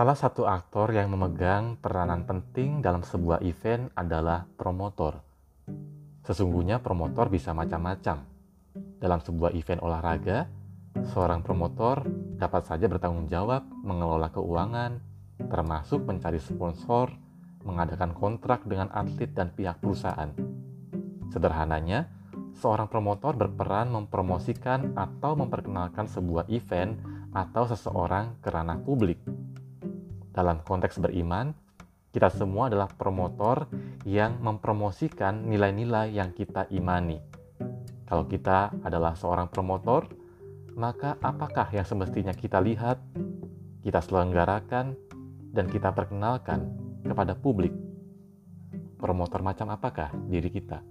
Salah satu aktor yang memegang peranan penting dalam sebuah event adalah promotor. Sesungguhnya promotor bisa macam-macam. Dalam sebuah event olahraga, seorang promotor dapat saja bertanggung jawab mengelola keuangan, termasuk mencari sponsor, mengadakan kontrak dengan atlet dan pihak perusahaan. Sederhananya, seorang promotor berperan mempromosikan atau memperkenalkan sebuah event atau seseorang ke ranah publik. Dalam konteks beriman, kita semua adalah promotor yang mempromosikan nilai-nilai yang kita imani. Kalau kita adalah seorang promotor, maka apakah yang semestinya kita lihat, kita selenggarakan, dan kita perkenalkan kepada publik? Promotor macam apakah diri kita?